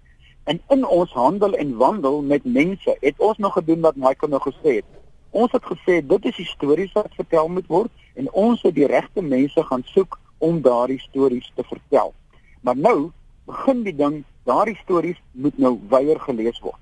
En in ons handel en wandel met mense het ons nog gedoen wat Michael nou gesê het. Ons het gesê dit is stories wat vertel moet word en ons het die regte mense gaan soek om daardie stories te vertel. Maar nou begin die ding daardie stories moet nou weier gelees word.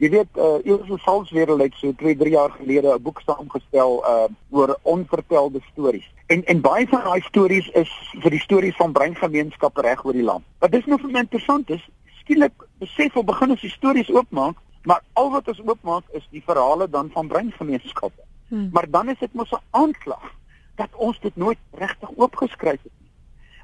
Jy weet uh Ilse Salzwetel het so 2, 3 jaar gelede 'n boek saamgestel uh oor onvertelde stories. En en baie van daai stories is vir die stories van breingemeenskappe reg oor die land. Wat dis nou vir my interessant is, skielik besef of begin ons die stories oopmaak, maar al wat ons oopmaak is die verhale dan van breingemeenskappe. Hmm. Maar dan is dit mos 'n aanklag dat ons dit nooit regtig oopgeskryf het.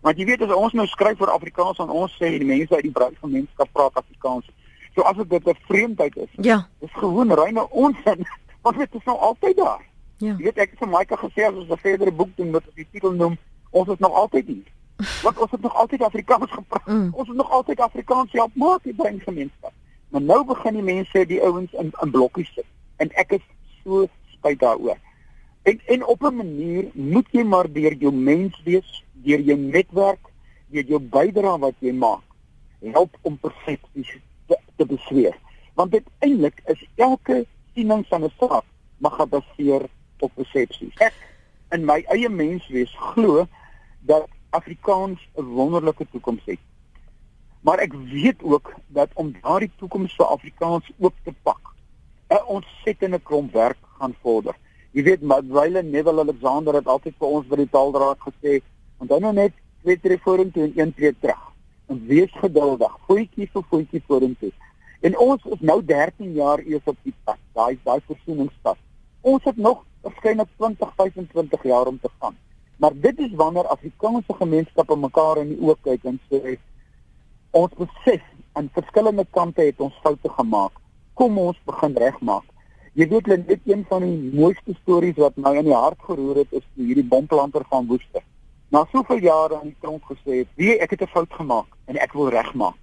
Want jy weet as ons nou skryf vir Afrikaans en ons sê die mense uit die bruin gemeenskap praat Afrikaans. So as dit 'n vreemdheid is. Ja. Dis gewoon reine onsin. Want dit is nou altyd daar. Ja. Jy weet ek het vir Maika gesê as ons 'n verdere boek doen met die titel noem, ons is nog altyd hier. Want ons het nog altyd Afrikaans gepraat. Mm. Ons het nog altyd Afrikaans help maak die bruin gemeenskap. Maar nou begin die mense die ouens in in blokkies sit. En ek is so spyt daaroor. En en op 'n manier moet jy maar deur jou mens wees, deur jou netwerk, deur jou bydrae wat jy maak, help om persepsies te, te besweer. Want uiteindelik is elke siening van 'n saak mag gebaseer op persepsies. Ek in my eie mens wees glo dat Afrikaans 'n wonderlike toekoms het. Maar ek weet ook dat om daardie toekoms vir Afrikaans oop te pak, 'n ontsettende klomp werk gaan vorder. Jy weet, Madwyle Neville Alexander het altyd vir ons by die taalraad gesê, onthou nou net twee tree vorentoe en een tree terug. En wees geduldig, voetjie vir voetjie vorentoe. En ons is nou 13 jaar eers op die pad, daai daai versoeningspad. Ons het nog waarskynlik 20, 25 jaar om te gaan. Maar dit is wanneer Afrikaanse gemeenskappe mekaar in die oë kyk en sê ons besef aan verskillende kante het ons foute gemaak. Kom ons begin regmaak. Jy weet net een van die mooiste stories wat my in die hart geroer het is hierdie bomplanter van Woester. Na soveel jare aan die tronk gesê het, "Wie ek het 'n fout gemaak en ek wil regmaak."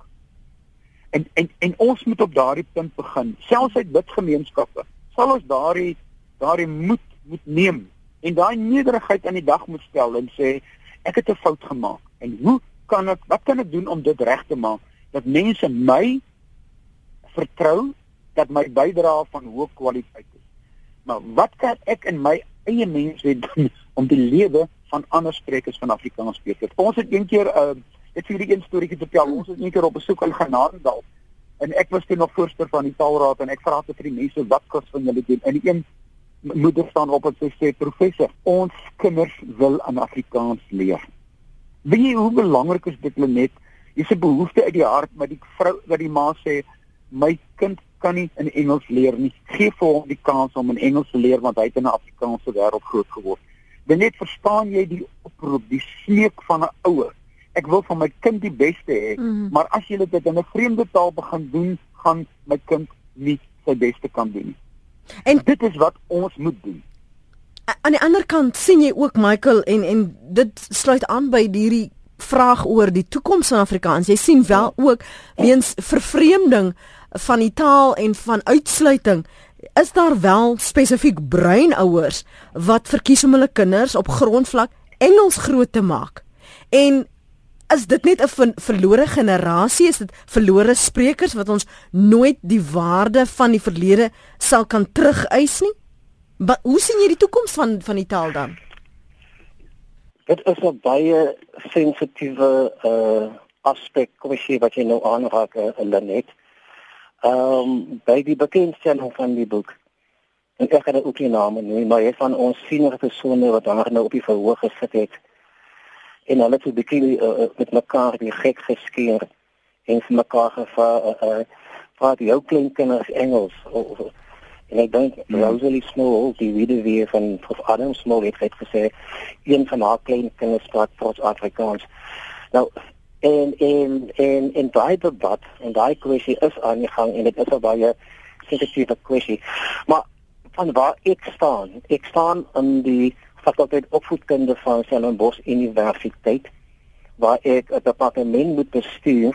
En en en ons moet op daardie punt begin. Selfs uit wit gemeenskappe sal ons daardie daardie moed moet neem en daai nederigheid aan die dag moet stel en sê ek het 'n fout gemaak en hoe kan ek wat kan ek doen om dit reg te maak dat mense my vertrou dat my bydrae van hoë kwaliteit is. Maar wat kan ek in my eie mense doen om die lewe van ander sprekers van Afrikaans beter? Ons het een keer uh, ek vir die een storieetjie te vertel. Ons het een keer op besoek in Genadendal en ek was toe nog voorsteur van die taalraad en ek vra te vir die mense wat kos van julle doen. En die een moeder staan op en sê professor, ons kinders wil in Afrikaans leer. Weet jy hoe belangrik is dit net? Dis 'n behoefte uit die hart, maar die vrou wat die ma sê, my kind kan nie in Engels leer nie. Gee vir hom die kans om in Engels te leer want hy het in 'n Afrikaanse wêreld groot Dan net verstaan jy die oproep, die smeek van 'n ouer. Ek wil vir my kind die beste hê, mm -hmm. maar as jy dit in 'n vreemde taal begin doen, gaan my kind nie sy beste kan doen nie. En dit is wat ons moet doen. Aan die ander kant sien jy ook Michael en en dit sluit aan by hierdie vraag oor die toekoms van Afrikaans. Jy sien wel ook weens vervreemding van die taal en van uitsluiting is daar wel spesifiek bruin ouers wat verkies om hulle kinders op grondvlak Engels groot te maak. En is dit net 'n verlore generasie? Is dit verlore sprekers wat ons nooit die waarde van die verlede sal kan terugeis nie? Maar hoe sien jy die toekoms van van die taal dan? Dit is 'n baie sensitiewe uh aspek, kom ek sê wat jy nou aanraak uh, Lenet. Ehm um, by die bekendstelling van die boek. En ek gaan ook nie name noem, maar een van ons senior persone wat daar nou op die verhoog gesit het en hulle het 'n bietjie uh, met mekaar die gek geskeer en vir mekaar gevra uh, uh, vir die ou klein kinders Engels of, of en ek dink hmm. Rosalie Small die weduwee van Prof Adam Small het gesê een van haar klein kinders praat trots Afrikaans. Nou en en en en daai debat en daai kwessie is aan die gang en dit is 'n baie sensitiewe kwessie. Maar van waar ek staan, ek staan in die fakulteit opvoedkunde van Stellenbosch Universiteit waar ek 'n departement moet bestuur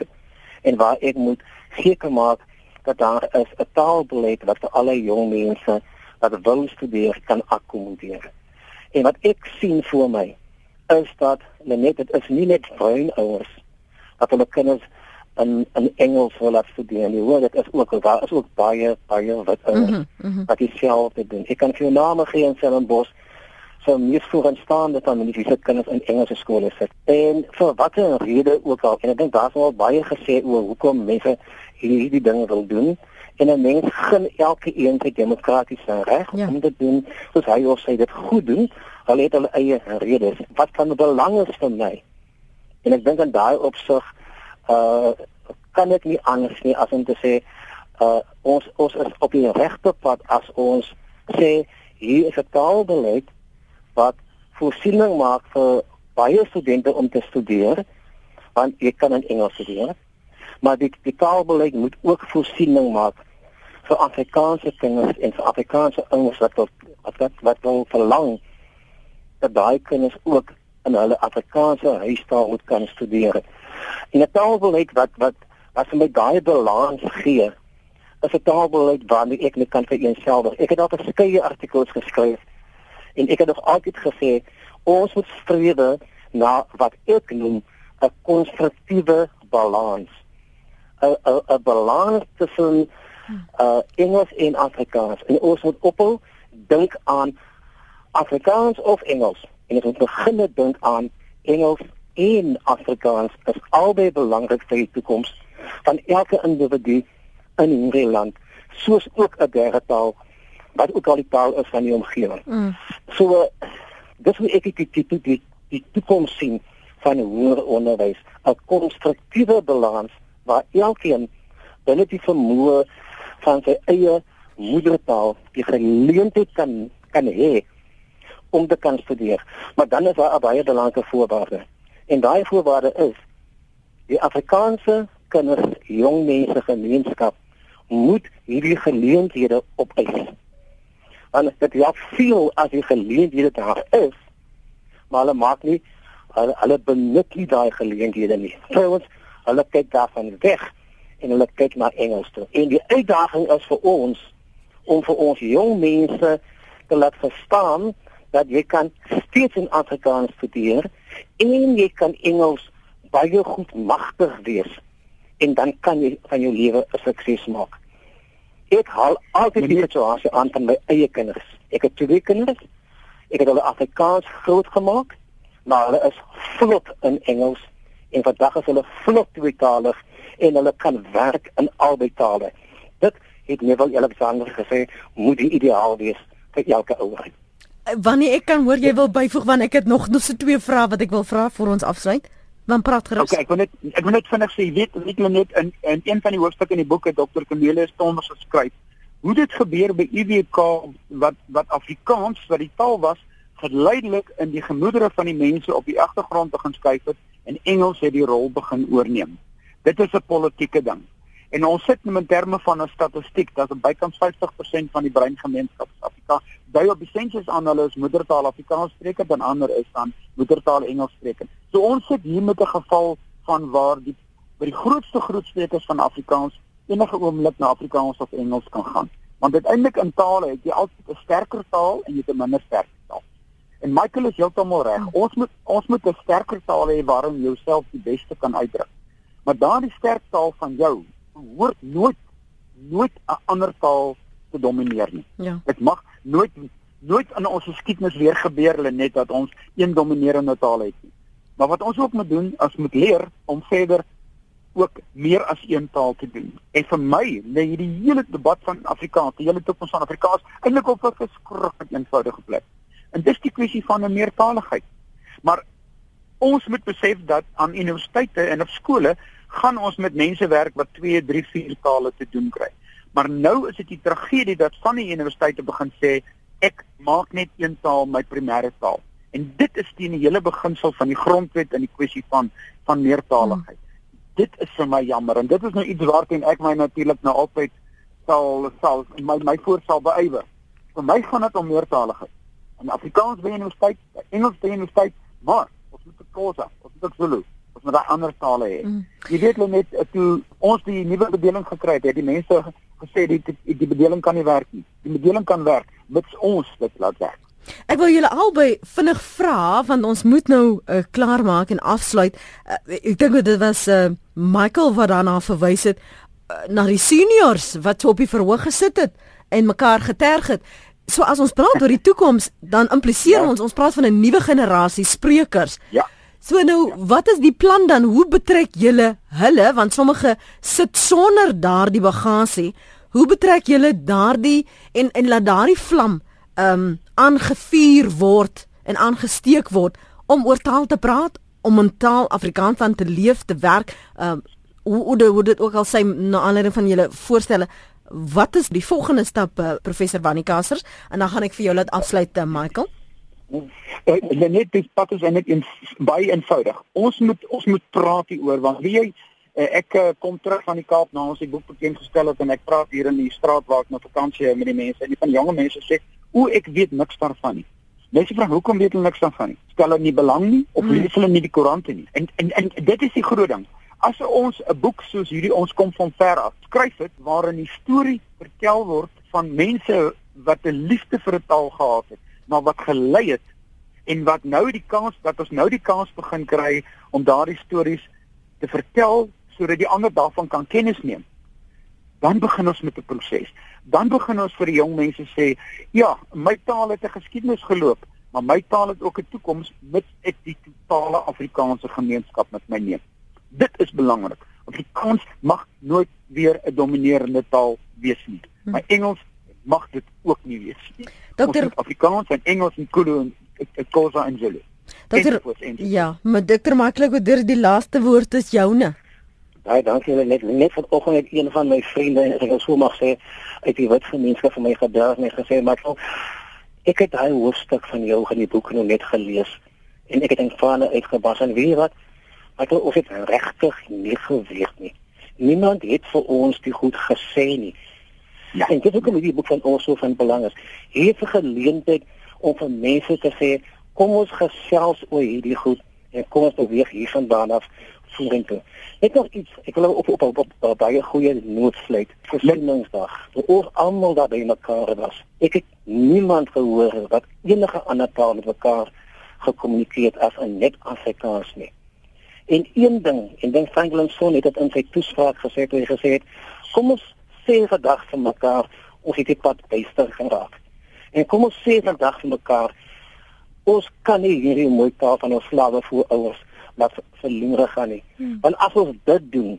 en waar ek moet seker maak dat daar is 'n taalbeleid wat vir alle jong mense wat wil studeer kan akkommodeer. En wat ek sien voor my is dat net dit is nie net bruin ouers dat hulle kinders in in Engels wil laat studeer. Jy hoor dit is ook daar is ook baie baie wat uh, mm -hmm, mm -hmm. wat dieselfde doen. Ek kan vir name gee in Stellenbosch so meer vooraanstaande die fisiese kinders in Engelse skole sit. En vir watter rede ook al en ek dink daar's al baie gesê oor hoekom mense hierdie dinge wil doen en 'n mens gun elke een sy demokratiese reg ja. om te doen soos hy of sy dit goed doen. Hulle het hulle eie redes. Wat van belang is vir my? En ek dink aan daai opsig uh kan ek nie anders nie as om te sê uh ons ons is op die regte pad as ons sê hier is 'n taalbeleid wat voorsiening maak vir baie studente om te studeer want jy kan in Engels studeer. Maar die die taalbeleid moet ook voorsiening maak vir Afrikaanse kinders en vir Afrikaanse ouers wat wat wat wat wil verlang dat daai kinders ook in hulle Afrikaanse huistaal moet kan studeer. En 'n taalbeleid wat wat wat vir my daai balans gee, is 'n taalbeleid waarmee ek net kan vereenselwig. Ek het al verskeie artikels geskryf en ek het nog altyd gesê ons moet streef na wat ek noem 'n konstruktiewe balans. 'n 'n 'n balans tussen uh Engels en Afrikaans. En ons moet ophou dink aan Afrikaans of Engels en ek moet begin dink aan Engels en Afrikaans is albei belangrik vir die toekoms van elke individu in hierdie land, soos ook 'n derde taal wat ook al die taal is van die omgewing. Mm. So dis hoe ek dit die die die, die toekoms sien van hoër onderwys, 'n konstruktiewe balans waar elkeen binne die vermoë van sy eie moedertaal die geleentheid kan kan hê om te kan studeer. Maar dan is daar 'n baie belangrike voorwaarde. En daai voorwaarde is die Afrikaanse kinders, jong mense gemeenskap moet hierdie geleenthede opeis. Want dit ja veel as die geleenthede daar is, maar hulle maak nie hulle, hulle benut nie daai geleenthede nie. Trouwens, hulle kyk daarvan weg en hulle kyk na Engels toe. En die uitdaging is vir ons om vir ons jong mense te laat verstaan dat jy kan steeds in Afrikaans studeer en jy kan Engels baie goed magtig wees en dan kan jy van jou lewe 'n sukses maak. Ek haal altyd die situasie aan van my eie kinders. Ek het twee kinders. Ek het hulle Afrikaans grootgemaak, maar hulle is vlot in Engels en vandag is hulle vlot tweetalig en hulle kan werk in albei tale. Dit het Neville Alexander gesê moet die ideaal wees vir elke ouer. Wanneer ek kan hoor jy wil byvoeg want ek het nog nog so twee vrae wat ek wil vra voor ons afsluit. Dan praat gerus. Okay, ek wil net ek wil net vinnig sê, weet weet jy net in in een van die hoofstukke in die boek het Dr. Cornelius Thomas geskryf hoe dit gebeur by UWK wat wat Afrikaans wat die taal was geleidelik in die gemoedere van die mense op die agtergrond begin skuif het en Engels het die rol begin oorneem. Dit is 'n politieke ding. En ons sit in terme van 'n statistiek dat bykans 50% van die breingemeenskap in Afrika dui op die sensus aan hulle is moedertaal Afrikaans spreker dan ander is dan moedertaal Engels spreker. So ons sit hier met 'n geval van waar die by die grootste groepsprekers van Afrikaans enige oomblik na Afrikaans of Engels kan gaan. Want uiteindelik in tale het jy altyd 'n sterker taal en jy het 'n minder sterk taal. En Michael is heeltemal reg. Ons moet ons moet 'n sterker taal hê waarin jy jouself die beste kan uitdruk. Maar daardie sterk taal van jou behoort nooit nooit 'n ander taal te domineer nie. Ja. Dit mag nooit nooit in ons geskiedenis weer gebeur hulle net dat ons een dominerende taal het nie. Maar wat ons ook moet doen, as moet leer om verder ook meer as een taal te doen. En vir my lê hierdie hele debat van Afrikaans, die hele toekoms van Afrikaans eintlik op 'n verskriklik eenvoudige plek. En dis die kwessie van 'n meertaligheid. Maar ons moet besef dat aan universiteite en op skole gaan ons met mense werk wat 2, 3, 4 tale te doen kry. Maar nou is dit die tragedie dat van die universiteite begin sê ek maak net een taal my primêre taal. En dit is teen die hele beginsel van die grondwet in die kwessie van van meertaligheid. Hmm. Dit is vir my jammer en dit is nou iets waarteen ek my natuurlik nou altyd sal sal my my voor sal beywer. Vir my gaan dit om meertaligheid. In Afrikaans by universiteit, Engels by universiteit, maar ons moet dit kos, ons moet dit Zulu ons moet daai ander tale hê. Mm. Jy weet net eh, toe ons die nuwe bedeling gekry het, het die mense gesê die die, die bedeling kan nie werk nie. Die bedeling kan werk, mits ons dit laat werk. Ek wil julle albei vinnig vra want ons moet nou uh, klaar maak en afsluit. Uh, ek dink dit was uh, Michael wat daarna verwys het uh, na die seniors wat op die verhoog gesit het en mekaar geterg het. So as ons praat oor die toekoms, dan impliseer ja. ons ons praat van 'n nuwe generasie sprekers. Ja. So nou, wat is die plan dan? Hoe betrek julle hulle want sommige sit sonder daardie bagasie. Hoe betrek julle daardie en en laat daardie vlam ehm um, aangevuur word en aangesteek word om oor taal te praat, om in taal Afrikaans aan te leef, te werk. Ehm um, hoe hoe hoe dit ook al sê na aanleiding van julle voorstelle Wat is die volgende stap uh, professor Wannie Kassers en dan gaan ek vir jou laat afsluit uh, Michael. Uh, net dis pad is net een, baie eenvoudig. Ons moet ons moet praat hieroor want wie jy uh, ek uh, kom terug van die Kaap na ons die boek bekend gestel het en ek praat hier in die straat waar ek na vakansie met die mense en die van jonge mense sê o ek weet niks daarvan nie. Mense vra hoekom weet hulle niks daarvan nie? Stel hulle nie belang nie of hmm. lees hulle nie die koerante nie? En en en dit is die groot ding. As ons 'n boek soos hierdie ons kom van ver af skryf dit waarin die storie vertel word van mense wat 'n liefde vir 'n taal gehad het maar wat gelei het en wat nou die kans dat ons nou die kans begin kry om daardie stories te vertel sodat die ander daarvan kan kennis neem. Dan begin ons met 'n proses. Dan begin ons vir die jong mense sê, ja, my taal het 'n geskiedenis geloop. maar my taal het ook 'n toekoms met ek die totale Afrikaanse gemeenskap met my neem. Dit is belangrik. Afrikaans mag nooit weer 'n dominerende taal wees nie. Hm. Maar Engels mag dit ook nie wees nie. Dokter Afrikaans en Engels en Kulu en Khoza en Zulu. Dokter Ja, maar dokter maklik oor die laaste woord is joune. Baie dankie julle net net vanoggend het een van my vriende en ek sou mag sê uit die wit gemeenskap vir my gedag en gesê maar ek het daai hoofstuk van jou in die boek nou net gelees en ek het in vane uitgebars en weet jy wat ek of dit regtig nie geweet nie niemand het vir ons die goed gesê nie ja en dit is ook 'n boek van ons so van belang is hier vir geleentheid om vir mense te sê kom ons gesels oor hierdie goed en kom ons beweeg hiervandaan af vorentoe. Net nog iets, ek wil op op op, op, op baie goeie noot sluit. Versoeningsdag. Oor almal daar by mekaar was. Ek het niemand gehoor wat enige ander taal met mekaar gekommunikeer as 'n net Afrikaans nie. En een ding, en dink Franklin Son het dit in sy toespraak gesê toe hy gesê het, kom ons sê vandag vir mekaar ons het dit pad byster geraak. En kom ons sê vandag vir mekaar ons kan nie hierdie mooi taal van ons slawe voor ouers laat verlore gaan nie. Hmm. Want as ons dit doen,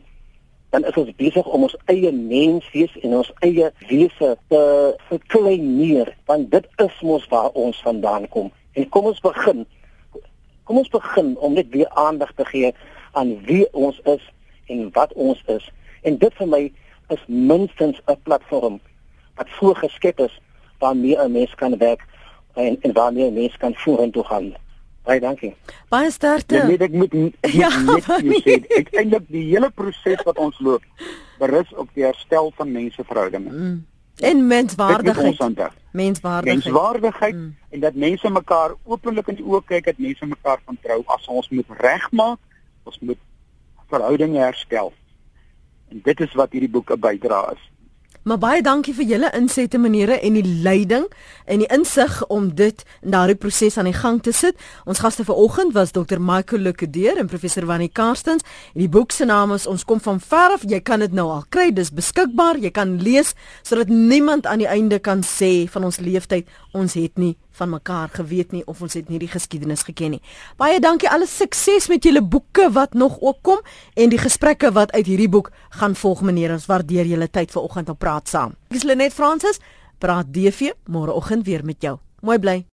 dan is ons besig om ons eie menswees en ons eie wese te verkleineer, want dit is mos waar ons vandaan kom. En kom ons begin. Kom ons begin om net weer aandag te gee aan wie ons is en wat ons is. En dit vir my is minstens 'n platform wat voorgeskep is waarmee 'n mens kan werk en en waarmee 'n mens kan vorentoe gaan. Baie dankie. Baie sterkte. Ja, nee, ek moet ja, net jy sê, ek eintlik die hele proses wat ons loop berus op die herstel van menseverhoudinge. Mm. En menswaardigheid. Menswaardigheid. Menswaardigheid mm. en dat mense mekaar openlik in die oë kyk, dat mense mekaar van trou as ons moet regmaak, ons moet verhoudinge herstel. En dit is wat hierdie boek 'n bydrae is. Maar baie dankie vir julle insette maniere en die leiding en die insig om dit in daardie proses aan die gang te sit. Ons gaste vanoggend was Dr. Michael Lukedeer en professor Wannie Karstens. Die boek se naam is Ons kom van ver af. Jy kan dit nou al kry. Dis beskikbaar. Jy kan lees sodat niemand aan die einde kan sê van ons leeftyd ons het nie van mekaar geweet nie of ons het nie die geskiedenis geken nie. Baie dankie. Alle sukses met julle boeke wat nog ook kom en die gesprekke wat uit hierdie boek gaan volg meneer. Ons waardeer julle tyd vanoggend om praat saam. Ek is Lenet Fransis. Praat DV môreoggend weer met jou. Mooi bly.